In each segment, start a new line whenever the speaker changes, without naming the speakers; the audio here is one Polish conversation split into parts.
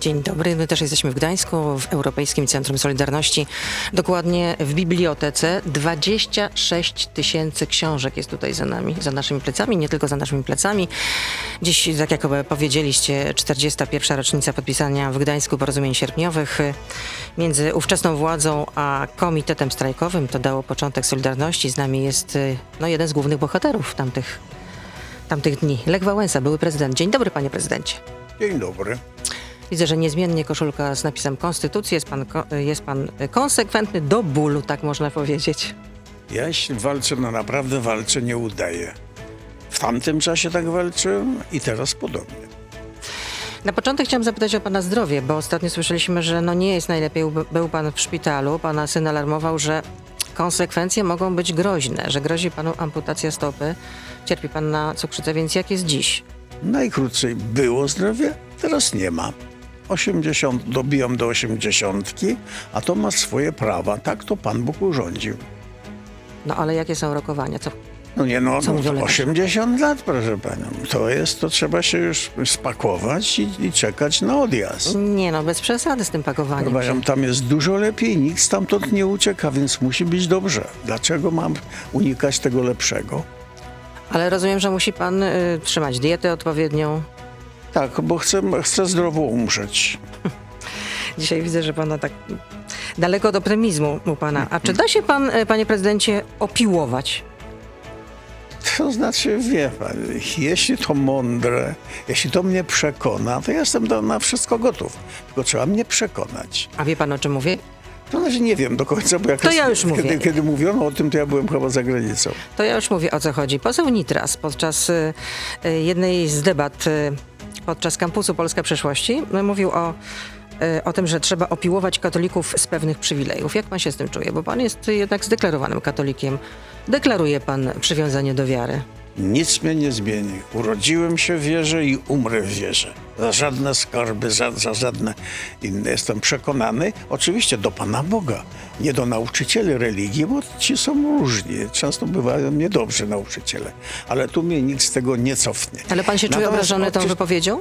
Dzień dobry, my też jesteśmy w Gdańsku, w Europejskim Centrum Solidarności. Dokładnie w bibliotece 26 tysięcy książek jest tutaj za nami, za naszymi plecami, nie tylko za naszymi plecami. Dziś, tak jak powiedzieliście, 41. rocznica podpisania w Gdańsku porozumień sierpniowych między ówczesną władzą a komitetem strajkowym. To dało początek Solidarności. Z nami jest no, jeden z głównych bohaterów tamtych, tamtych dni. Lech Wałęsa, były prezydent. Dzień dobry, panie prezydencie.
Dzień dobry.
Widzę, że niezmiennie koszulka z napisem Konstytucji. Jest pan, jest pan konsekwentny do bólu, tak można powiedzieć.
Ja jeśli walczę, no naprawdę walczę, nie udaję. W tamtym czasie tak walczyłem i teraz podobnie.
Na początek chciałam zapytać o pana zdrowie, bo ostatnio słyszeliśmy, że no nie jest najlepiej. Był pan w szpitalu. Pana syn alarmował, że konsekwencje mogą być groźne, że grozi panu amputacja stopy. Cierpi pan na cukrzycę, więc jak jest dziś?
Najkrócej było zdrowie, teraz nie ma. 80, dobijam do 80, a to ma swoje prawa. Tak to Pan Bóg urządził.
No ale jakie są rokowania? Co?
No nie no,
Co mówią
no
lekarze?
80 lat, proszę Panią. To jest, to trzeba się już spakować i, i czekać na odjazd.
Nie no, bez przesady z tym pakowaniem.
Panią, tam jest dużo lepiej, nikt stamtąd nie ucieka, więc musi być dobrze. Dlaczego mam unikać tego lepszego?
Ale rozumiem, że musi pan y, trzymać dietę odpowiednią.
Tak, bo chcę, chcę zdrowo umrzeć.
Dzisiaj widzę, że pana tak daleko od optymizmu u pana. A czy da się pan, y, panie prezydencie, opiłować?
To znaczy, wie pan, jeśli to mądre, jeśli to mnie przekona, to ja jestem do, na wszystko gotów. Tylko trzeba mnie przekonać.
A wie pan o czym mówię?
To znaczy nie wiem do końca, bo jak
To ja już
kiedy,
mówię.
kiedy mówiono o tym, to ja byłem chyba za granicą.
To ja już mówię o co chodzi. Poseł Nitras podczas y, y, jednej z debat y, podczas kampusu Polska Przyszłości y, mówił o, y, o tym, że trzeba opiłować katolików z pewnych przywilejów. Jak pan się z tym czuje? Bo pan jest jednak zdeklarowanym katolikiem. Deklaruje pan przywiązanie do wiary.
Nic mnie nie zmieni. Urodziłem się w wierze i umrę w wierze. Za żadne skarby, za, za żadne inne. Jestem przekonany, oczywiście do Pana Boga, nie do nauczycieli religii, bo ci są różni. Często bywają niedobrzy nauczyciele. Ale tu mnie nic z tego nie cofnie.
Ale pan się czuje
Natomiast
obrażony tą wypowiedzią?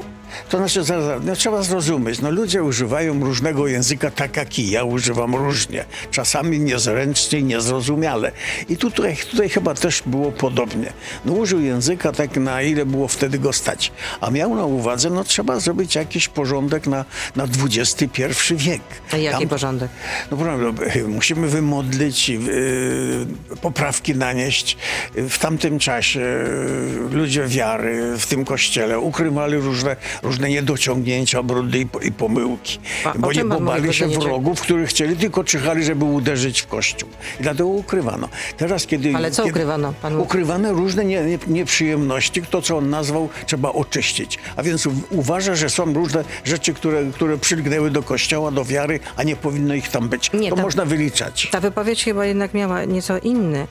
To znaczy, no, trzeba zrozumieć, no ludzie używają różnego języka tak jak i ja używam różnie. Czasami niezręcznie, niezrozumiale. I tutaj, tutaj chyba też było podobnie. No użył języka tak na ile było wtedy go stać. A miał na uwadze, no trzeba zrobić jakiś porządek na, na XXI wiek.
A jaki
Tam-
porządek?
no prawda, musimy wymodlić, y, poprawki nanieść. W tamtym czasie y, ludzie wiary w tym kościele ukrywali różne, różne niedociągnięcia, brudy i, i pomyłki.
A
bo nie
czym pan mówi,
bali się wrogów, których chcieli, tylko czyhali, żeby uderzyć w kościół. I dlatego ukrywano. Teraz, kiedy...
Ale co
kiedy,
ukrywano? Pan mówi.
Ukrywane różne nie, nie, nieprzyjemności, to co on nazwał, trzeba oczyścić. A więc u, uważa, że są różne rzeczy, które, które przylgnęły do kościoła, do wiary, a nie powinno ich tam być.
Nie,
to
tam-
można wyliczać.
Ta wypowiedź chyba jednak miała nieco inny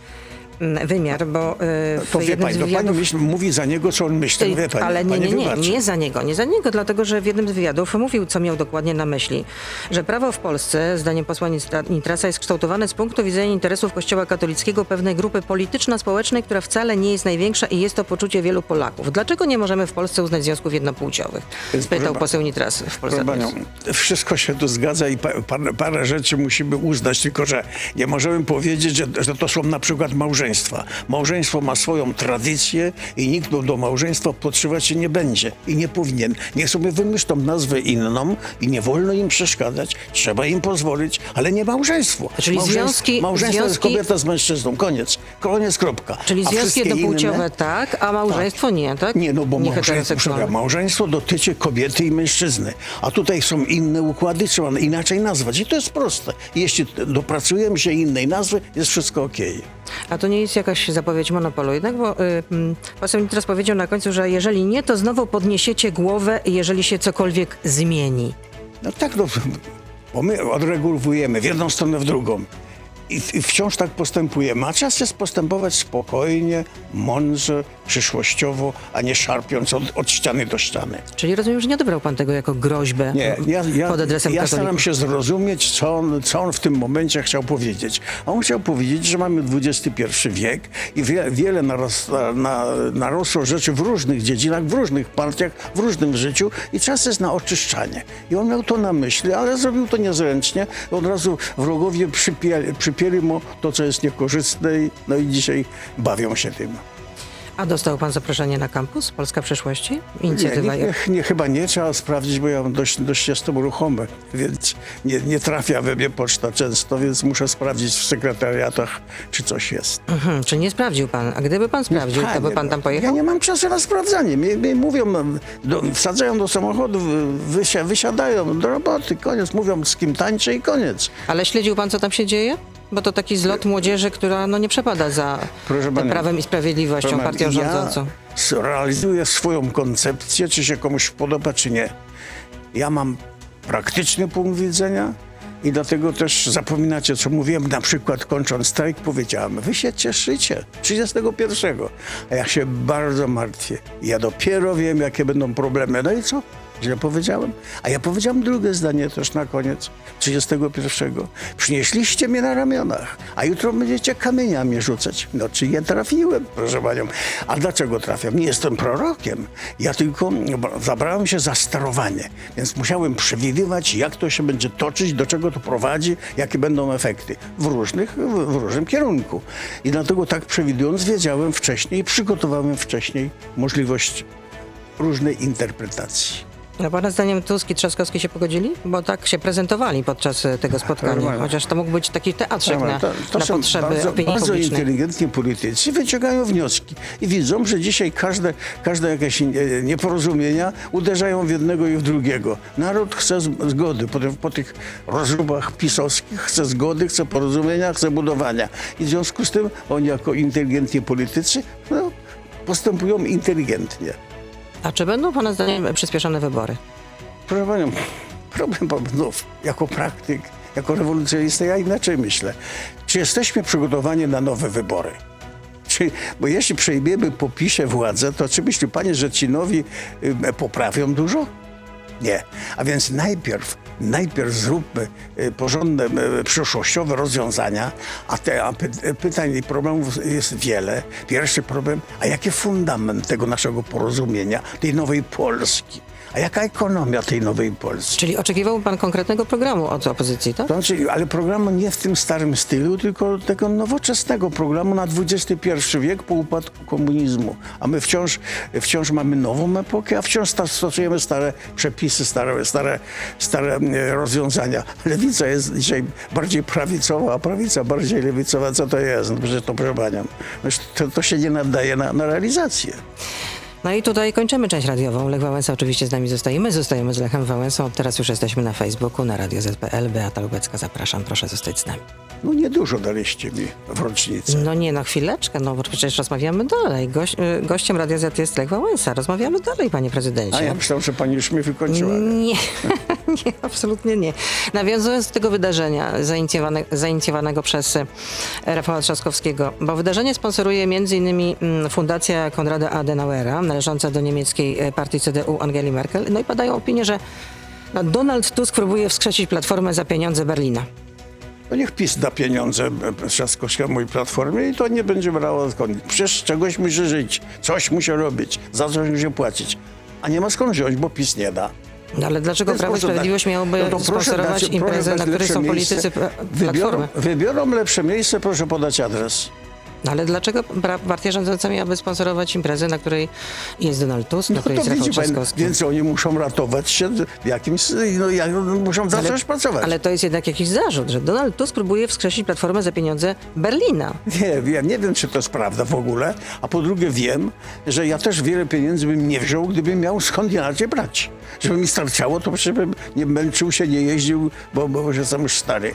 wymiar, bo y, w
To wie pani, to pani
wywiadów...
myśl, mówi za niego, co on myśli. Wie pani,
ale nie,
pani
nie, nie, nie za niego, nie za niego, dlatego że w jednym z wywiadów mówił, co miał dokładnie na myśli, że prawo w Polsce, zdaniem posła Nitra- Nitrasa, jest kształtowane z punktu widzenia interesów Kościoła katolickiego pewnej grupy polityczno-społecznej, która wcale nie jest największa i jest to poczucie wielu Polaków. Dlaczego nie możemy w Polsce uznać związków jednopłciowych? Spytał
proszę
poseł Nitras w Polsce.
Panią, wszystko się tu zgadza i pa, parę, parę rzeczy musimy uznać, tylko że nie możemy powiedzieć, że, że to są na przykład małżeństwa. Małżeństwo ma swoją tradycję i nikt do, małżeństwa podszywać się nie będzie i nie powinien. Niech sobie wymyślą nazwę inną i nie wolno im przeszkadzać, trzeba im pozwolić, ale nie małżeństwo.
Czyli
Małżeństwo-
związki-
Małżeństwo jest
związki-
kobieta z mężczyzną, koniec, koniec, kropka.
Czyli
A
związki jednopłciowe
inne-
tak, a małżeństwo nie, tak?
nie, no bo małżeństwo, małżeństwo dotyczy kobiety i mężczyzny, a tutaj są inne układy, trzeba inaczej nazwać. I to jest proste. Jeśli dopracujemy się innej nazwy, jest wszystko okej.
A to nie jest jakaś zapowiedź monopolu jednak, bo y, mm, poseł Nitras powiedział na końcu, że jeżeli nie, to znowu podniesiecie głowę, jeżeli się cokolwiek zmieni.
No tak, no, bo my odregulowujemy w jedną stronę, w drugą. I, I wciąż tak postępujemy. A czas jest postępować spokojnie, mądrze, przyszłościowo, a nie szarpiąc od, od ściany do ściany.
Czyli rozumiem, że nie odebrał pan tego jako groźbę
Nie, ja, ja,
pod adresem
ja
katolików.
staram się zrozumieć, co on, co on w tym momencie chciał powiedzieć. A on chciał powiedzieć, że mamy XXI wiek i wie, wiele narasta, na, narosło rzeczy w różnych dziedzinach, w różnych partiach, w różnym życiu i czas jest na oczyszczanie. I on miał to na myśli, ale zrobił to niezręcznie. Od razu wrogowie przypieli, przypieli mu to, co jest niekorzystne no i dzisiaj bawią się tym.
A dostał pan zaproszenie na kampus Polska Przyszłości?
Nie,
Inicjatywa.
nie, nie, nie, chyba nie, trzeba sprawdzić, bo ja dość, dość jestem ruchomy, więc nie, nie trafia we mnie poczta często, więc muszę sprawdzić w sekretariatach, czy coś jest.
Mhm, czy nie sprawdził pan? A gdyby pan sprawdził, to by pan tam
Ja
pojechał?
nie mam czasu na sprawdzanie. Mi, mi mówią, do, wsadzają do samochodu, wysia, wysiadają do roboty, koniec. Mówią, z kim tańczę i koniec.
Ale śledził pan, co tam się dzieje? Bo to taki zlot młodzieży, która no, nie przepada za
Proszę pani,
Prawem i Sprawiedliwością, partią rządzącą.
Ja s- realizuję swoją koncepcję, czy się komuś podoba, czy nie. Ja mam praktyczny punkt widzenia i dlatego też zapominacie, co mówiłem, na przykład kończąc strajk, powiedziałem, wy się cieszycie 31, a ja się bardzo martwię. Ja dopiero wiem, jakie będą problemy. No i co? Źle powiedziałem? A ja powiedziałem drugie zdanie też na koniec 31. Przynieśliście mnie na ramionach, a jutro będziecie kamieniami rzucać. No czy nie trafiłem, proszę panią. A dlaczego trafiam? Nie jestem prorokiem. Ja tylko zabrałem się za sterowanie, więc musiałem przewidywać, jak to się będzie toczyć, do czego to prowadzi, jakie będą efekty w, różnych, w, w różnym kierunku. I dlatego tak przewidując, wiedziałem wcześniej, przygotowałem wcześniej możliwość różnej interpretacji.
A pana zdaniem Tusk i Trzaskowski się pogodzili? Bo tak się prezentowali podczas e, tego spotkania.
Normalnie.
Chociaż to mógł być taki teatrzyk
Dobra,
na,
to, to
na
są
potrzeby
bardzo,
opinii
bardzo
publicznej.
inteligentni politycy, wyciągają wnioski i widzą, że dzisiaj każde, każde jakieś e, nieporozumienia uderzają w jednego i w drugiego. Naród chce zgody po, tych- po tych rozróbach pisowskich, chce zgody, chce porozumienia, chce budowania. I w związku z tym oni jako inteligentni politycy no, postępują inteligentnie.
A czy będą pana zdaniem przyspieszone wybory?
Proszę panią, problem no, jako praktyk, jako rewolucjonista, ja inaczej myślę. Czy jesteśmy przygotowani na nowe wybory? Czy, bo jeśli przejmiemy po PiSie władzę, to czy myśli panie, że ci nowi y, poprawią dużo? Nie. A więc najpierw, najpierw zróbmy y, porządne, y, przyszłościowe rozwiązania, a, te, a py, pytań i problemów jest wiele. Pierwszy problem, a jaki fundament tego naszego porozumienia, tej nowej Polski? A jaka ekonomia tej nowej Polski?
Czyli oczekiwał pan konkretnego programu od opozycji, tak?
Znaczy, ale programu nie w tym starym stylu, tylko tego nowoczesnego programu na XXI wiek po upadku komunizmu. A my wciąż, wciąż mamy nową epokę, a wciąż stosujemy stare przepisy, stare, stare, stare e, rozwiązania. Lewica jest dzisiaj bardziej prawicowa, a prawica bardziej lewicowa. Co to jest? No przecież to To, to się nie nadaje na, na realizację.
No i tutaj kończymy część radiową. Lech Wałęsa oczywiście z nami zostaje. My zostajemy z Lechem Wałęsą. Teraz już jesteśmy na Facebooku, na Radio ZPL. Beata Lubecka, zapraszam. Proszę zostać z nami.
No niedużo daliście mi w rocznicę.
No nie, no chwileczkę, no bo przecież rozmawiamy dalej. Goś, y, gościem Radia Z jest Lech Wałęsa. Rozmawiamy dalej, panie prezydencie.
A ja myślałem, że pani już mnie wykończyła.
Nie, nie, absolutnie nie. Nawiązując do tego wydarzenia zainicjowane, zainicjowanego przez e, Rafała Trzaskowskiego, bo wydarzenie sponsoruje m.in. mm, Fundacja Konrada Adenauera, należąca do niemieckiej e, partii CDU Angeli Merkel. No i padają opinie, że no, Donald Tusk próbuje wskrzesić Platformę za pieniądze Berlina.
To niech PiS da pieniądze e, Trzaskowskiemu i Platformie i to nie będzie brało skąd. Przecież czegoś musi żyć, coś musi robić, za coś musi płacić. A nie ma skąd wziąć, bo PiS nie da.
No ale dlaczego Prawo i Sprawiedliwość miałoby
No
sponsorować
dać-
imprezę, na której są
miejsce.
politycy Pla-
Wybiorą,
Platformy?
wybiorą lepsze miejsce, proszę podać adres.
No ale dlaczego partia rządząca miałaby sponsorować imprezę, na której jest Donald Tusk, na
No
której
to
jest Rafał Trzaskowski?
więc oni muszą ratować się jakimś, no, jak, muszą zacząć pracować.
ale to jest jednak jakiś zarzut, że Donald Tusk próbuje wskrzesić Platformę za pieniądze Berlina.
Nie, ja nie wiem, czy to jest prawda w ogóle, a po drugie wiem, że ja też wiele pieniędzy bym nie wziął, gdybym miał skąd inaczej brać. Żeby mi starczało, to przecież bym nie męczył się, nie jeździł, bo, bo że jestem już stary.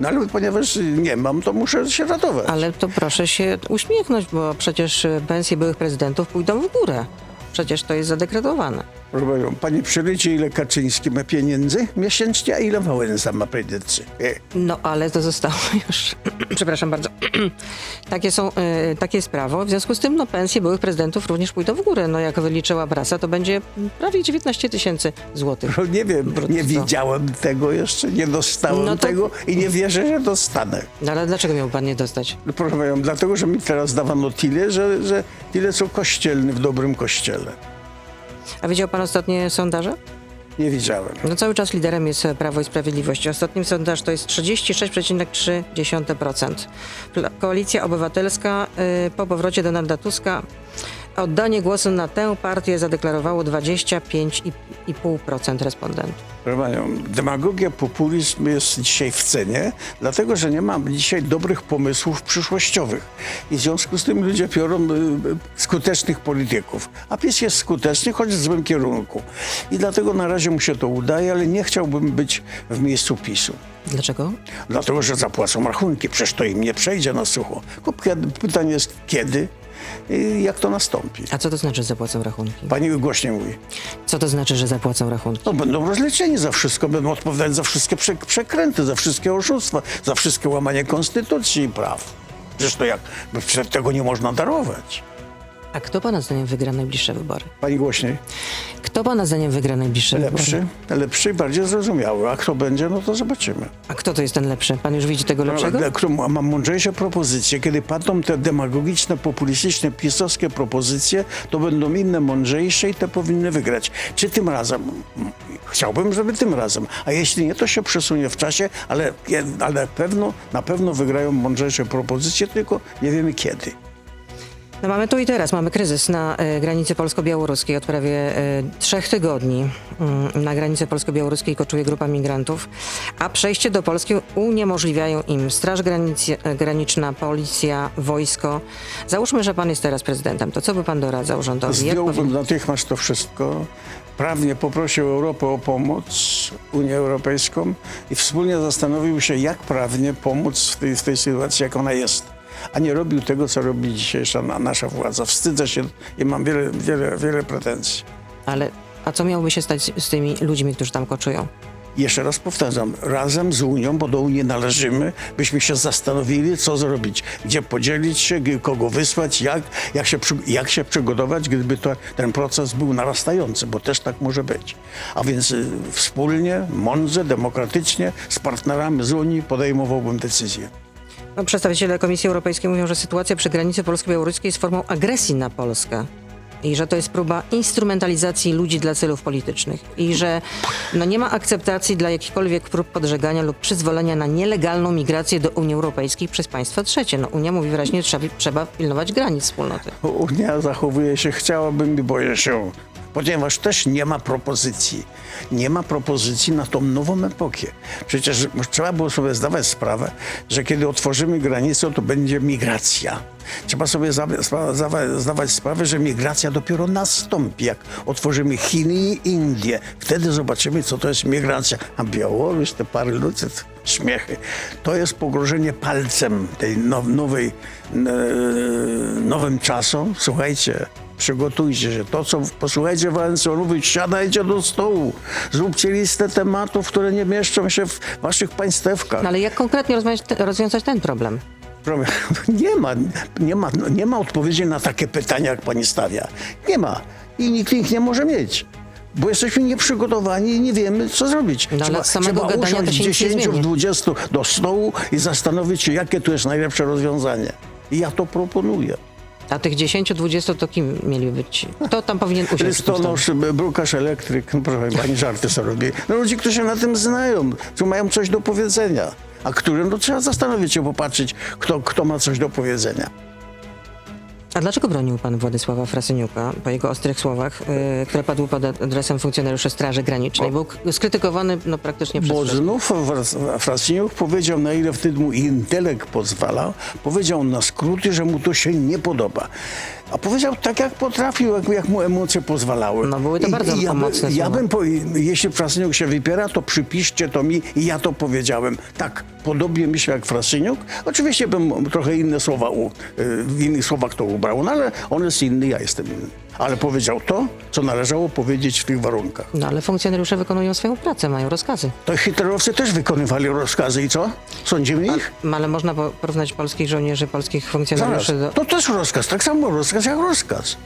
No ale ponieważ nie mam, to muszę się ratować.
Ale to proszę się uśmiechnąć, bo przecież pensje byłych prezydentów pójdą w górę. Przecież to jest zadekretowane.
Proszę panią, Panie przewiecie, ile Kaczyński ma pieniędzy miesięcznie, a ile Wałęsa ma pieniędzy? E,
No ale to zostało już, przepraszam bardzo, takie są, e, takie jest prawo. W związku z tym no, pensje byłych prezydentów również pójdą w górę. No jak wyliczyła prasa, to będzie prawie 19 tysięcy złotych.
No nie wiem, nie widziałem tego jeszcze, nie dostałem
No to-
tego i nie wierzę, że dostanę.
No ale dlaczego miał pan nie dostać?
No, proszę panią, dlatego, że mi teraz dawano tyle, że, że tyle co kościelny w dobrym kościele.
A widział pan ostatnie sondaże?
Nie widziałem.
No cały czas liderem jest e, Prawo i Sprawiedliwość. Ostatni sondaż to jest 36,3%. Pla- Koalicja Obywatelska y, po powrocie Donalda Tuska oddanie głosu na tę partię zadeklarowało 25,5% respondentów.
Proszę panią, demagogia, populizm jest dzisiaj w cenie, dlatego że nie ma dzisiaj dobrych pomysłów przyszłościowych. I w związku z tym ludzie biorą y, y, skutecznych polityków. A PiS jest skuteczny, choć w złym kierunku. I dlatego na razie mu się to udaje, ale nie chciałbym być w miejscu PiSu.
Dlaczego?
Dlatego, że zapłacą rachunki, przecież to im nie przejdzie na sucho. Pytanie jest kiedy jak to nastąpi.
A co to znaczy, że zapłacą rachunki?
Pani głośniej mówi.
Co to znaczy, że zapłacą rachunki?
No, będą rozliczeni za wszystko, będą odpowiadać za wszystkie prze, przekręty, za wszystkie oszustwa, za wszystkie łamanie konstytucji i praw. To jak, tego nie można darować.
A kto pana zdaniem wygra najbliższe wybory?
Pani głośniej.
Kto pana zdaniem wygra najbliższe
Lepszy,
wybory?
lepszy i bardziej zrozumiały. A kto będzie, no to zobaczymy.
A kto to jest ten lepszy? Pan już widzi tego lepszego?
Ale Kto ma mądrzejsze propozycje, kiedy padną te demagogiczne, populistyczne, pisowskie propozycje, to będą inne mądrzejsze i te powinny wygrać. Czy tym razem? Chciałbym, żeby tym razem. A jeśli nie, to się przesunie w czasie, ale, ale pewno, na pewno wygrają mądrzejsze propozycje, tylko nie wiemy kiedy.
No mamy tu i teraz, mamy kryzys na e, granicy polsko-białoruskiej od prawie e, trzech tygodni. Mm, na granicy polsko-białoruskiej koczuje grupa migrantów, a przejście do Polski uniemożliwiają im Straż Granic, Graniczna, Policja, Wojsko. Załóżmy, że pan jest teraz prezydentem, to co by pan doradzał rządowi?
Zdjąłbym
powinien...
natychmiast to wszystko. Prawnie poprosił Europę o pomoc, Unię Europejską i wspólnie zastanowił się, jak prawnie pomóc w tej, w tej sytuacji, jak ona jest. A nie robił tego, co robi dzisiejsza na, nasza władza. Wstydzę się i mam wiele, wiele, wiele pretensji.
Ale a co miałoby się stać z tymi ludźmi, którzy tam koczują?
Jeszcze raz powtarzam, razem z Unią, bo do Unii należymy, byśmy się zastanowili, co zrobić, gdzie podzielić się, kogo wysłać, jak, jak, się, jak się przygotować, gdyby to, ten proces był narastający, bo też tak może być. A więc y, wspólnie, mądrze, demokratycznie, z partnerami z Unii podejmowałbym decyzję.
Przedstawiciele Komisji Europejskiej mówią, że sytuacja przy granicy polsko-białoruskiej jest formą agresji na Polskę. I że to jest próba instrumentalizacji ludzi dla celów politycznych. I że no, nie ma akceptacji dla jakichkolwiek prób podżegania lub przyzwolenia na nielegalną migrację do Unii Europejskiej przez państwa trzecie. No, Unia mówi wyraźnie, trzeba, trzeba pilnować granic wspólnoty.
Unia zachowuje się, chciałabym i boję się, ponieważ też nie ma propozycji. Nie ma propozycji na tą nową epokę. Przecież trzeba było sobie zdawać sprawę, że kiedy otworzymy granicę, to będzie migracja. Trzeba sobie zdawać sprawę, że migracja dopiero nastąpi, jak otworzymy Chiny i Indie. Wtedy zobaczymy, co to jest migracja. A Białoruś, te parę ludzi, śmiechy. To jest pogrożenie palcem tej now, nowej, e, nowym czasom. Słuchajcie, przygotujcie się. To, co posłuchajcie Walencjonów, siadajcie do stołu. Zróbcie listę tematów, które nie mieszczą się w waszych państewkach.
No, ale jak konkretnie rozwiązać ten problem?
Nie ma, nie, ma, nie ma odpowiedzi na takie pytania, jak pani stawia. Nie ma. I nikt ich nie może mieć. Bo jesteśmy nieprzygotowani i nie wiemy, co zrobić.
No, od samego
trzeba usiąść
się nic nie
10
zmieni.
20 do stołu i zastanowić się, jakie tu jest najlepsze rozwiązanie. I ja to proponuję.
A tych 10-20 to kim mieli być? Kto tam powinien usiąść?
Listonosz, brukarz, elektryk, no proszę pani, żarty sobie robi. No ludzie, którzy się na tym znają, którzy mają coś do powiedzenia. A którym, no trzeba zastanowić się, popatrzeć, kto, kto ma coś do powiedzenia.
A dlaczego bronił pan Władysława Frasyniuka po jego ostrych słowach, y, które padły pod adresem funkcjonariuszy Straży Granicznej? Był skrytykowany no, praktycznie przez
Bo znów Fras- Frasyniuk powiedział, na ile wtedy mu intelekt pozwalał, powiedział na skróty, że mu to się nie podoba. A powiedział tak, jak potrafił, jak, jak mu emocje pozwalały.
No, były to bardzo
ja, by- ja bym, po, jeśli Frasyniuk się wypiera, to przypiszcie to mi i ja to powiedziałem. Tak, podobnie myślę jak Frasyniuk. Oczywiście bym trochę inne słowa, u, y, w innych słowach to ubrał, no ale on jest inny, ja jestem inny. Ale powiedział to, co należało powiedzieć w tych warunkach.
No ale funkcjonariusze wykonują swoją pracę, mają rozkazy.
To hitlerowcy też wykonywali rozkazy i co? Sądzimy ich?
No, Ale można po- porównać polskich żołnierzy, polskich
Zaraz.
funkcjonariuszy do...
To też rozkaz, tak samo rozkaz jak rozkaz.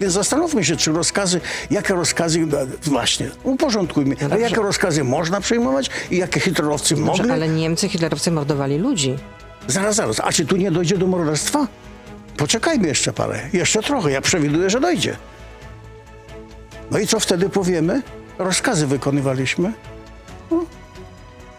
Więc zastanówmy się, czy rozkazy, jakie rozkazy, no, właśnie, uporządkujmy, ale
dobrze.
jakie rozkazy można przyjmować i jakie hitlerowcy
Dobrze,
mogli.
ale Niemcy, hitlerowcy mordowali ludzi.
Zaraz, zaraz, a czy tu nie dojdzie do morderstwa? Poczekajmy jeszcze parę, jeszcze trochę, ja przewiduję, że dojdzie. No i co wtedy powiemy? Rozkazy wykonywaliśmy. No,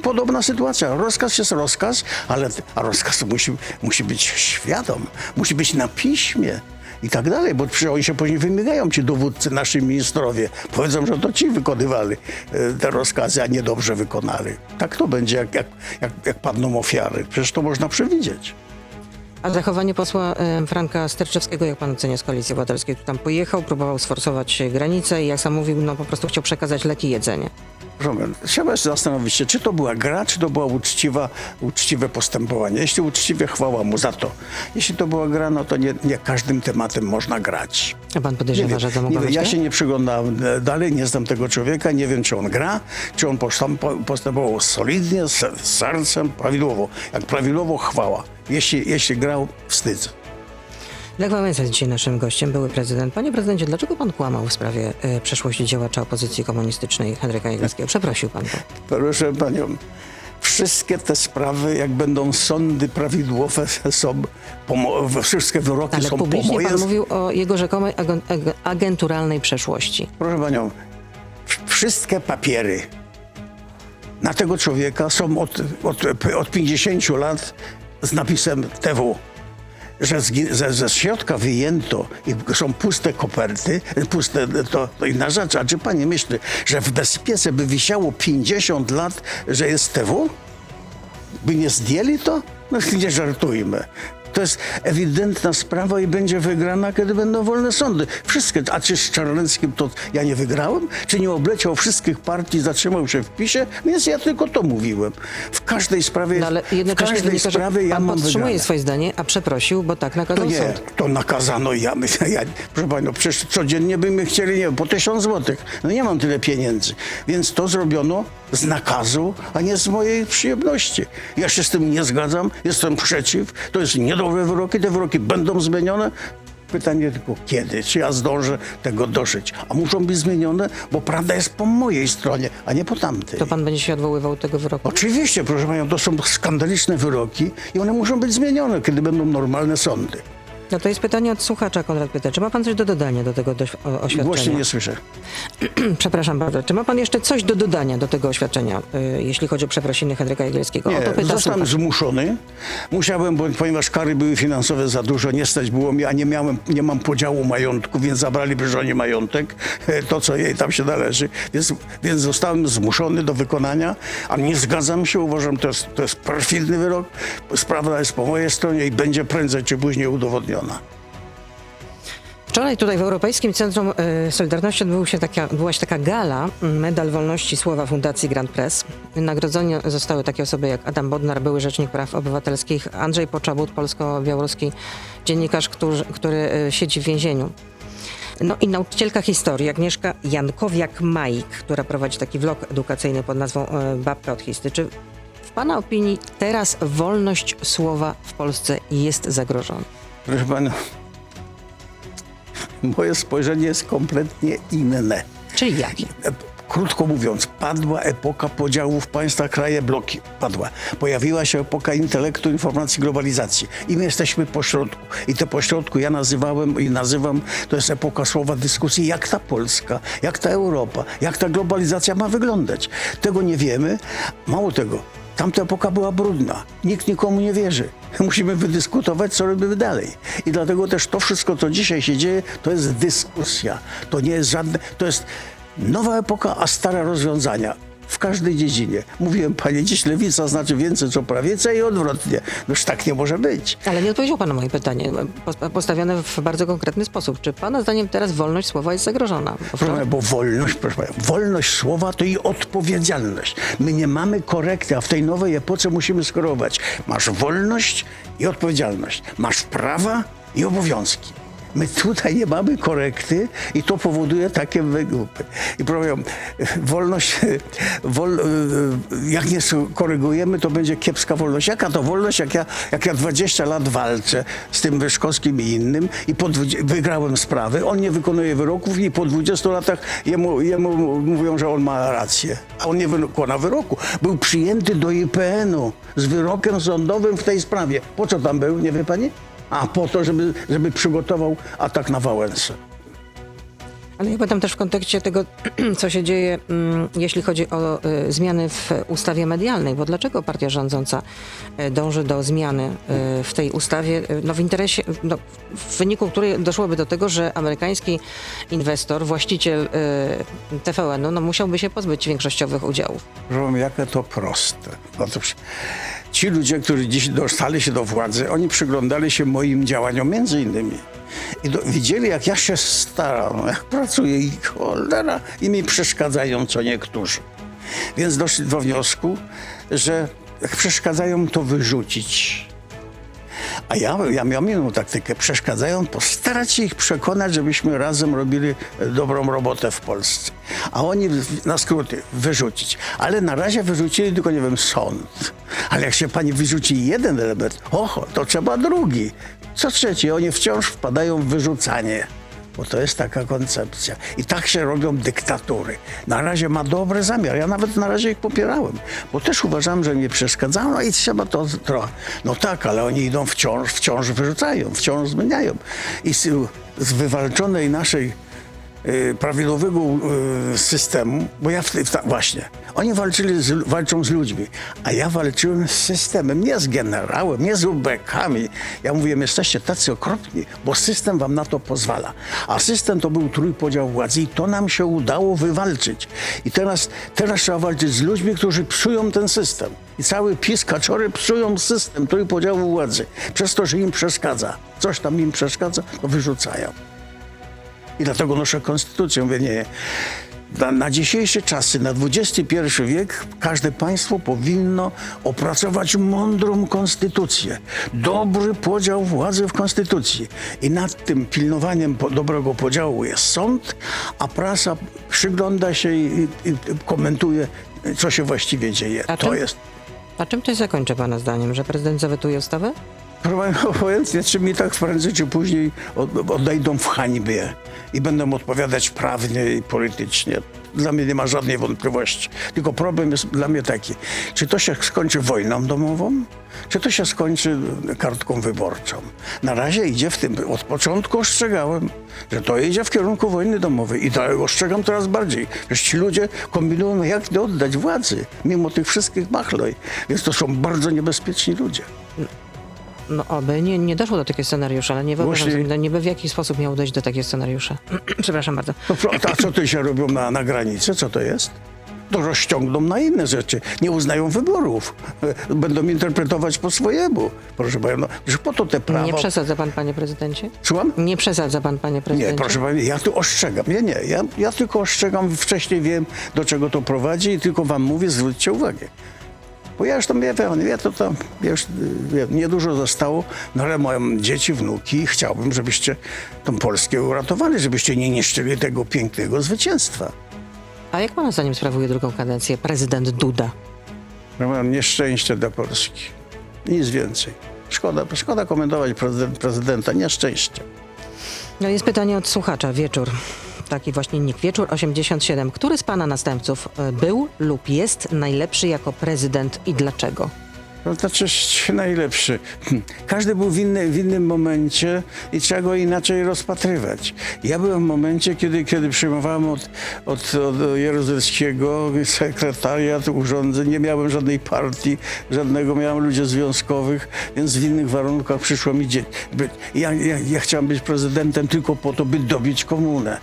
Podobna sytuacja. Rozkaz jest rozkaz, ale a rozkaz musi, musi być świadom, musi być na piśmie i tak dalej, bo przecież oni się później wymigają, ci dowódcy, nasi ministrowie. Powiedzą, że to ci wykonywali e, te rozkazy, a nie dobrze wykonali. Tak to będzie, jak, jak, jak, jak padną ofiary. Przecież to można przewidzieć.
A zachowanie posła e, Franka Sterczewskiego, jak pan ocenia z Koalicji Obywatelskiej, tu tam pojechał, próbował sforsować granicę i jak sam mówił, no po prostu chciał przekazać leki jedzenie.
Pana, Trzeba się zastanowić się, czy to była gra, czy to była uczciwa, uczciwe postępowanie. Jeśli uczciwe, chwała mu za to. Jeśli to była gra, no to nie, nie każdym tematem można grać.
A pan
Nie
podejrzewa,
wiem,
że to
nie
mogło być
ja się nie przyglądam e, dalej, nie znam tego człowieka, nie wiem, czy on gra, czy on postępo- postępował solidnie, z sercem, prawidłowo. Jak prawidłowo, chwała. Jeśli, jeśli grał, wstyd.
Lech Wałęsa jest dzisiaj naszym gościem, były prezydent. Panie prezydencie, dlaczego pan kłamał w sprawie e, przeszłości działacza opozycji komunistycznej Henryka Jagielskiego? Przeprosił pan.
Proszę panią, wszystkie te sprawy, jak będą sądy prawidłowe, są, pomo- wszystkie wyroki
Ale
są po
publicznie pan mówił o jego rzekomej agen- ag- agenturalnej przeszłości.
Proszę panią, w- wszystkie papiery na tego człowieka są od, od, od 50 lat z napisem TW. Że z, ze, ze środka wyjęto i są puste koperty, puste to, to inna rzecz. A czy pani myśli, że w bezpiece by wisiało 50 lat, że jest TW? By nie zdjęli to? No nie żartujmy. To jest ewidentna sprawa i będzie wygrana, kiedy będą wolne sądy. Wszystkie. A czy z Czarneckim to ja nie wygrałem? Czy nie obleciał wszystkich partii, zatrzymał się w PiSie? Więc ja tylko to mówiłem. W każdej sprawie,
No ale
w
jednocześnie
każdej
wynika,
sprawie ja mam wygrane.
swoje zdanie, a przeprosił, bo tak
To
nakazał
nie,
sąd.
to nakazano ja, ja proszę panią, przecież codziennie byśmy chcieli, nie wiem, po tysiąc złotych. No nie mam tyle pieniędzy. Więc to zrobiono z nakazu, a nie z mojej przyjemności. Ja się z tym nie zgadzam, jestem przeciw. To jest wyroki, te wyroki będą zmienione. Pytanie tylko kiedy, czy ja zdążę tego dożyć. A muszą być zmienione, bo prawda jest po mojej stronie, a nie po tamtej.
To pan będzie się odwoływał do tego wyroku?
Oczywiście, proszę panią, to są skandaliczne wyroki i one muszą być zmienione, kiedy będą normalne sądy.
No to jest pytanie od słuchacza, Konrad pyta, czy ma pan coś do dodania do tego oświadczenia?
Głośniej nie słyszę.
Przepraszam bardzo. Czy ma pan jeszcze coś do dodania do tego oświadczenia, y, jeśli chodzi o przeprosiny Henryka Jagielskiego? o to
Nie,
pyta
zostałem
słuchacz.
zmuszony. Musiałem, bo, ponieważ kary były finansowe za dużo, nie stać było mi, a nie, miałem, nie mam podziału majątku, więc zabrali żonie majątek, to co jej tam się należy. Więc, więc zostałem zmuszony do wykonania, a nie zgadzam się, uważam, to jest, to jest perfidny wyrok. Sprawa jest po mojej stronie i będzie prędzej czy później udowodniona.
Wczoraj tutaj w Europejskim Centrum y, Solidarności odbyła się taka, odbyła się taka gala mm, Medal Wolności Słowa Fundacji Grand Press. Nagrodzone zostały takie osoby jak Adam Bodnar, były Rzecznik Praw Obywatelskich, Andrzej Poczobut, polsko-białoruski dziennikarz, który, który y, siedzi w więzieniu. No i nauczycielka historii Agnieszka Jankowiak-Majk, która prowadzi taki vlog edukacyjny pod nazwą y, Babka od Histy. Czy w Pana opinii teraz wolność słowa w Polsce jest zagrożona?
Proszę pana, moje spojrzenie jest kompletnie inne.
Czyli jakie?
Krótko mówiąc, padła epoka podziałów państwa, kraje, bloki. Padła. Pojawiła się epoka intelektu, informacji, globalizacji. I my jesteśmy pośrodku. I to pośrodku ja nazywałem i nazywam, to jest epoka słowa dyskusji, jak ta Polska, jak ta Europa, jak ta globalizacja ma wyglądać. Tego nie wiemy. Mało tego, Tamta epoka była brudna. Nikt nikomu nie wierzy. Musimy wydyskutować, co robimy dalej. I dlatego też to wszystko, co dzisiaj się dzieje, to jest dyskusja. To nie jest żadne, to jest nowa epoka, a stare rozwiązania. W każdej dziedzinie. Mówiłem, panie, dziś lewica znaczy więcej co prawica i odwrotnie. Noż tak nie może być.
Ale nie odpowiedział pan na moje pytanie, pos- postawione w bardzo konkretny sposób. Czy pana zdaniem teraz wolność słowa jest zagrożona? Bo
Proszę bo wolność, proszę pana, wolność słowa to i odpowiedzialność. My nie mamy korekty, a w tej nowej epoce musimy skorować. Masz wolność i odpowiedzialność. Masz prawa i obowiązki. My tutaj nie mamy korekty i to powoduje takie wygłupy. I powiem, wolność, wol, jak nie korygujemy, to będzie kiepska wolność. Jaka to wolność, jak ja, jak ja 20 lat walczę z tym Wyszkowskim i innym i po, wygrałem sprawy, on nie wykonuje wyroków i po 20 latach jemu, jemu mówią, że on ma rację. A on nie wykona wyroku. Był przyjęty do IPN-u z wyrokiem sądowym w tej sprawie. Po co tam był, nie wie pani? A po to, żeby, żeby przygotował atak na Wałęsę.
Ale ja pytam też w kontekście tego, co się dzieje, mm, jeśli chodzi o y, zmiany w ustawie medialnej, bo dlaczego partia rządząca y, dąży do zmiany y, w tej ustawie, no w interesie, no, w wyniku której doszłoby do tego, że amerykański inwestor, właściciel TVN-u, no musiałby się pozbyć większościowych udziałów.
Wam, jakie to proste. Otóż ci ludzie, którzy dziś dostali się do władzy, oni przyglądali się moim działaniom między innymi. I do, widzieli, jak ja się staram, jak pracuję i cholera, i mi przeszkadzają co niektórzy. Więc doszli do wniosku, że jak przeszkadzają, to wyrzucić. A ja, ja miałem inną taktykę. Przeszkadzają, postarać się ich przekonać, żebyśmy razem robili e, dobrą robotę w Polsce. A oni na skróty wyrzucić. Ale na razie wyrzucili tylko, nie wiem, sąd. Ale jak się pani wyrzuci jeden element, oho, to trzeba drugi. Co trzeci, oni wciąż wpadają w wyrzucanie. Bo to jest taka koncepcja. I tak się robią dyktatury. Na razie ma dobry zamiar. Ja nawet na razie ich popierałem. Bo też uważam, że mi przeszkadzają, no i trzeba to trochę. No tak, ale oni idą wciąż, wciąż wyrzucają, wciąż zmieniają. I z, z wywalczonej naszej prawidłowego y, systemu, bo ja w, w, ta- właśnie, oni walczyli z, walczą z ludźmi, a ja walczyłem z systemem, nie z generałem, nie z ubekami. Ja mówiłem, jesteście tacy okropni, bo system wam na to pozwala. A system to był trójpodział władzy i to nam się udało wywalczyć. I teraz, teraz trzeba walczyć z ludźmi, którzy psują ten system. I cały PiS, kaczory psują system trójpodziału władzy. Przez to, że im przeszkadza. Coś tam im przeszkadza, to wyrzucają. I dlatego noszę konstytucję. Mówię, nie, na, na dzisiejsze czasy, na XXI wiek, każde państwo powinno opracować mądrą konstytucję. Dobry podział władzy w konstytucji. I nad tym pilnowaniem po, dobrego podziału jest sąd, a prasa przygląda się i, i, i komentuje, co się właściwie dzieje.
A
to
czym-
jest
A czym to się zakończy pana zdaniem, że prezydent zawetuje ustawę?
Proszę obojętnie, czy mi tak prędzej czy później od- odejdą w hańbie i będą odpowiadać prawnie i politycznie. Dla mnie nie ma żadnej wątpliwości. Tylko problem jest dla mnie taki, czy to się skończy wojną domową, czy to się skończy kartką wyborczą. Na razie idzie w tym, od początku ostrzegałem, że to idzie w kierunku wojny domowej i to ostrzegam coraz bardziej, że ci ludzie kombinują, jak nie oddać władzy, mimo tych wszystkich machloj. Więc to są bardzo niebezpieczni ludzie.
No oby nie, nie doszło do takiego scenariusza, ale nie wyobrażam sobie, niby w jaki sposób miało dojść do takiego scenariusza. Przepraszam bardzo.
No, pro- a co to się robią na, na granicy? Co to jest? To rozciągną na inne rzeczy. Nie uznają wyborów. Będą interpretować po swojemu. Proszę pana, no, że po to te prawa...
Nie przesadza pan, panie prezydencie?
Słucham?
Nie przesadza pan, panie
Nie,
prezydencie?
proszę pana, ja tu ostrzegam. Nie, nie, ja, ja tylko ostrzegam, wcześniej wiem, do czego to prowadzi i tylko wam mówię, zwróćcie uwagę. Bo ja już tam, ja, wiem, ja to tam, ja już niedużo zostało, no ale mają dzieci, wnuki i chciałbym, żebyście tą Polskę uratowali, żebyście nie niszczyli tego pięknego zwycięstwa.
A jak pana zdaniem sprawuje drugą kadencję prezydent Duda?
Ja mam nieszczęście dla Polski. Nic więcej. Szkoda, szkoda komentować prezydent, prezydenta. Nieszczęście.
No jest pytanie od słuchacza, wieczór. Taki właśnie nick. Wieczór 87. Który z pana następców e, był lub jest najlepszy jako prezydent i dlaczego?
No to czyż najlepszy. Hm. Każdy był w, inny, w innym momencie i trzeba go inaczej rozpatrywać. Ja byłem w momencie, kiedy, kiedy przyjmowałem od, od, od Jaruzelskiego sekretariat urządzeń. Nie miałem żadnej partii, żadnego, miałem ludzi związkowych, więc w innych warunkach przyszło mi dzie- by, ja, ja, ja chciałem być prezydentem tylko po to, by dobić komunę,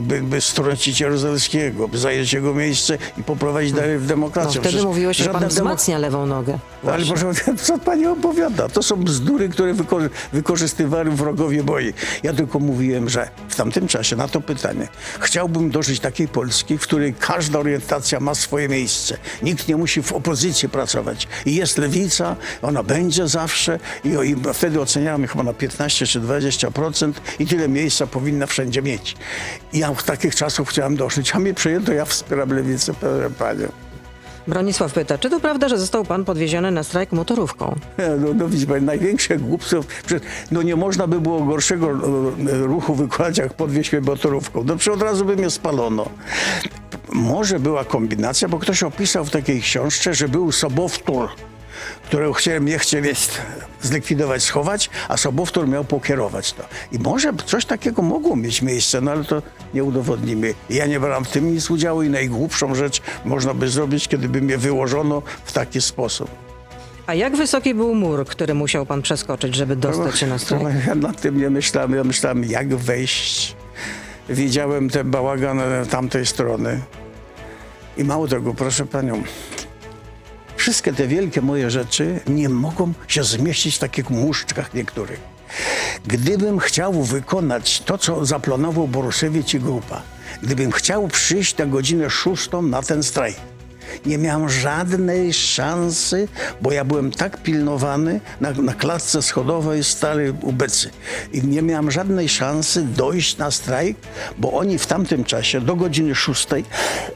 by, by strącić Jaruzelskiego, by zająć jego miejsce i poprowadzić dalej w
No,
demokrację.
wtedy
Przecież
mówiłeś, że pan wzmacnia lewą nogę.
tak, Ale proszę, co pani opowiada? To są bzdury, które wykorzy- wykorzystywali wrogowie moi. Ja tylko mówiłem, że w tamtym czasie na to pytanie chciałbym dożyć takiej Polski, w której każda orientacja ma swoje miejsce. Nikt nie musi w opozycji pracować. I jest lewica, ona będzie zawsze i, i wtedy oceniamy chyba na 15 czy 20% i tyle miejsca powinna wszędzie mieć. I ja w takich czasów chciałem dożyć, a mnie przejęto, ja wspieram lewicę, proszę panią.
Bronisław pyta, czy to prawda, że został pan podwieziony na strajk motorówką?
No, no widzi pan, największe głupstwo, no nie można by było gorszego e, ruchu wykonać, jak podwieźć mnie motorówką. No przecież od razu by mnie spalono. Może była kombinacja, bo ktoś opisał w takiej książce, że był sobowtór, którego chciałem, nie chciałem jest zlikwidować, schować, a sobowtór miał pokierować to. I może coś takiego mogło mieć miejsce, no ale to nie udowodnimy. Ja nie brałem w tym nic udziału i najgłupszą rzecz można by zrobić, kiedy by mnie wyłożono w taki sposób.
A jak wysoki był mur, który musiał pan przeskoczyć, żeby dostać się na strajk?
Ja nad tym nie myślałem. Ja myślałem, jak wejść. Widziałem ten bałagan e, tamtej strony. I mało tego, proszę panią, wszystkie te wielkie moje rzeczy nie mogą się zmieścić w takich muszczkach niektórych. Gdybym chciał wykonać to, co zaplanował Borusiewicz i grupa, gdybym chciał przyjść na godzinę szóstą na ten strajk, nie miałem żadnej szansy, bo ja byłem tak pilnowany na, na klatce schodowej stary ubecy. I nie miałem żadnej szansy dojść na strajk, bo oni w tamtym czasie do godziny szóstej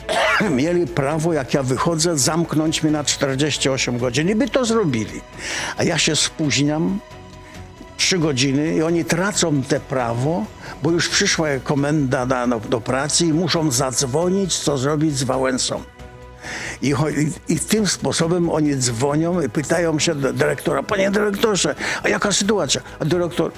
mieli prawo, jak ja wychodzę, zamknąć mnie na 48 godzin. I by to zrobili. A ja się spóźniam, trzy godziny i oni tracą te prawo, bo już przyszła komenda do pracy i muszą zadzwonić, co zrobić z Wałęsą. I, i, I tym sposobem oni dzwonią i pytają się do dyrektora, panie dyrektorze, a jaka sytuacja? A dyrektor,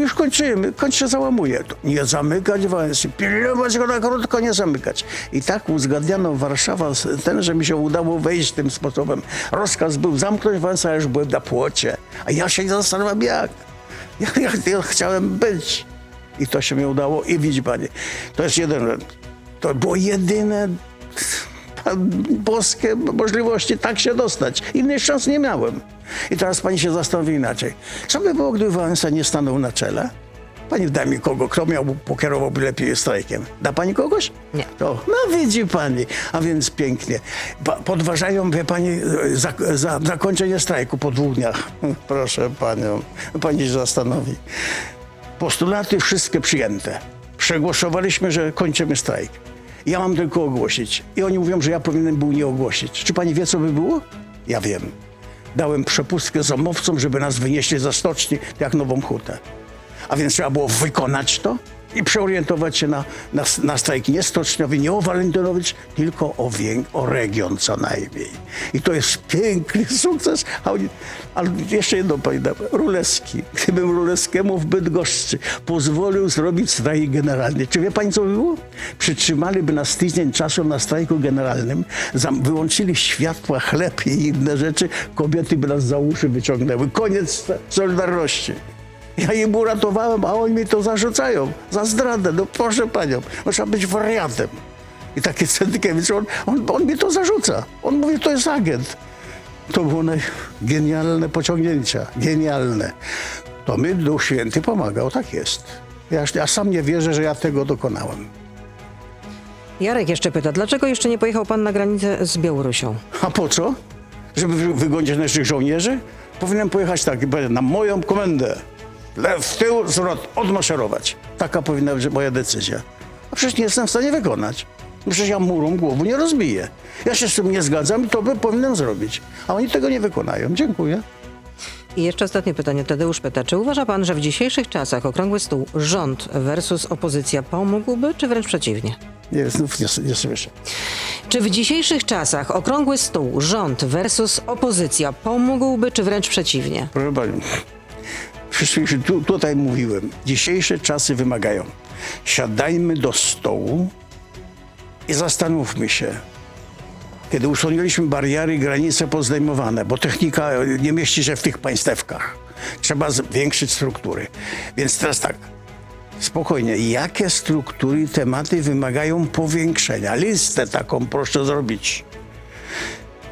już kończymy, kończ się załamuje. Nie zamykać Wałęsy, pilnować go na krótko, nie zamykać. I tak uzgadniano Warszawa ten, że mi się udało wejść tym sposobem. Rozkaz był zamknąć Wałęsę, a już byłem na płocie. A ja się zastanawiam jak. Ja, ja, ja chciałem być. I to się mi udało. I widzi pani, to jest jeden, to było jedyne boskie możliwości tak się dostać. Innej szans nie miałem. I teraz pani się zastanowi inaczej. Co by było, gdyby Wałęsa nie stanął na czele? Pani da mi kogo, kto miał, pokierowałby lepiej strajkiem. Da pani kogoś?
Nie.
To, no widzi pani, a więc pięknie. Podważają, wie pani, za, za, zakończenie strajku po dwóch dniach. Proszę panią, pani się zastanowi. Postulaty wszystkie przyjęte. Przegłosowaliśmy, że kończymy strajk. Ja mam tylko ogłosić. I oni mówią, że ja powinienem był nie ogłosić. Czy pani wie, co by było? Ja wiem. Dałem przepustkę zamowcom, żeby nas wynieśli za stoczni, jak Nową Hutę. A więc trzeba było wykonać to i przeorientować się na, na, na strajk nie stoczniowy, nie o Walentynowicz, tylko o, wię, o region co najmniej. I to jest piękny sukces. Oni, ale jeszcze jedno pamiętam, Ruleski. Gdybym Ruleskiemu w Bydgoszczy pozwolił zrobić strajk generalny, czy wie pani co by było? Przytrzymaliby nas tydzień czasu na strajku generalnym, wyłączyli światła, chleb i inne rzeczy, kobiety by nas za uszy wyciągnęły. Koniec Solidarności. Ja im uratowałem, a oni mi to zarzucają za zdradę. No proszę panią, no, trzeba być wariatem. I taki Centykiewicz, on, on, on mi to zarzuca. On mówi, to jest agent. To było naj... genialne pociągnięcia, genialne. To mi Duch Święty pomagał, tak jest. Ja, ja sam nie wierzę, że ja tego dokonałem.
Jarek jeszcze pyta, dlaczego jeszcze nie pojechał pan na granicę z Białorusią?
A po co? Żeby wy- wygonić naszych żołnierzy? Powinienem pojechać tak, na moją komendę. W tył, zwrot, odmaszerować. Taka powinna być moja decyzja. A przecież nie jestem w stanie wykonać. Przecież ja murą głowu nie rozbiję. Ja się z tym nie zgadzam i to by powinienem zrobić. A oni tego nie wykonają. Dziękuję.
I jeszcze ostatnie pytanie. Tadeusz pyta, czy uważa pan, że w dzisiejszych czasach okrągły stół rząd versus opozycja pomógłby, czy wręcz przeciwnie?
Nie, znów nie, nie słyszę.
Czy w dzisiejszych czasach okrągły stół rząd versus opozycja pomógłby, czy wręcz przeciwnie?
Proszę Panią, tu, tutaj mówiłem, dzisiejsze czasy wymagają. Siadajmy do stołu i zastanówmy się, kiedy usunęliśmy bariery, granice pozdejmowane, bo technika nie mieści się w tych państewkach. Trzeba zwiększyć struktury. Więc teraz tak, spokojnie, jakie struktury tematy wymagają powiększenia? Listę taką proszę zrobić.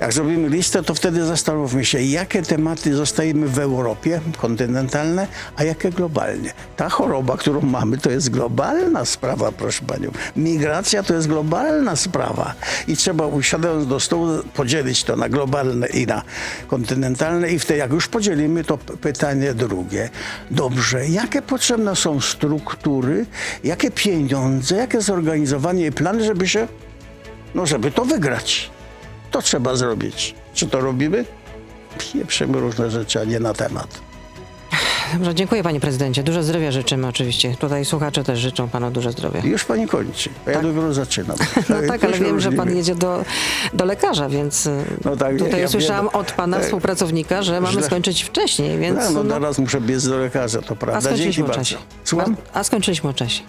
Jak zrobimy listę, to wtedy zastanówmy się, jakie tematy zostajemy w Europie kontynentalne, a jakie globalnie. Ta choroba, którą mamy, to jest globalna sprawa, proszę panią. Migracja to jest globalna sprawa. I trzeba usiadając do stołu podzielić to na globalne i na kontynentalne i wtedy jak już podzielimy, to pytanie drugie. Dobrze, jakie potrzebne są struktury, jakie pieniądze, jakie zorganizowanie i plan, żeby się, no żeby to wygrać. To trzeba zrobić. Czy to robimy? Pieprzymy różne rzeczy, a nie na temat.
Dobrze, dziękuję panie prezydencie. Dużo zdrowia życzymy oczywiście. Tutaj słuchacze też życzą panu dużo zdrowia.
Już pani kończy. A ja dopiero zaczynam.
No tak, ale
To się
wiem, że pan
różnimy.
jedzie do, do lekarza, więc y,
No tak,
tutaj
ja
usłyszałam
wiem.
od pana
Tak.
współpracownika, że mamy
Źle.
skończyć wcześniej, więc
Tak, no
no,
teraz muszę biec do lekarza, to
a
prawda. Dzięki
skończyliśmy o
bardzo.
czasie.
Słucham?
A, a skończyliśmy o czasie.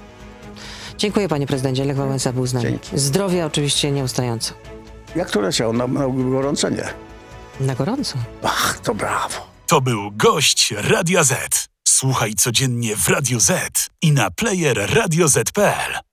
Dziękuję panie prezydencie. Lech Wałęsa był z nami.
Dzięki.
Zdrowia oczywiście nieustająco.
Jak to leciało? Na, na gorąco nie.
Na gorąco.
Ach, to brawo.
To był gość Radia Z. Słuchaj codziennie w Radio Z i na player radioz.pl.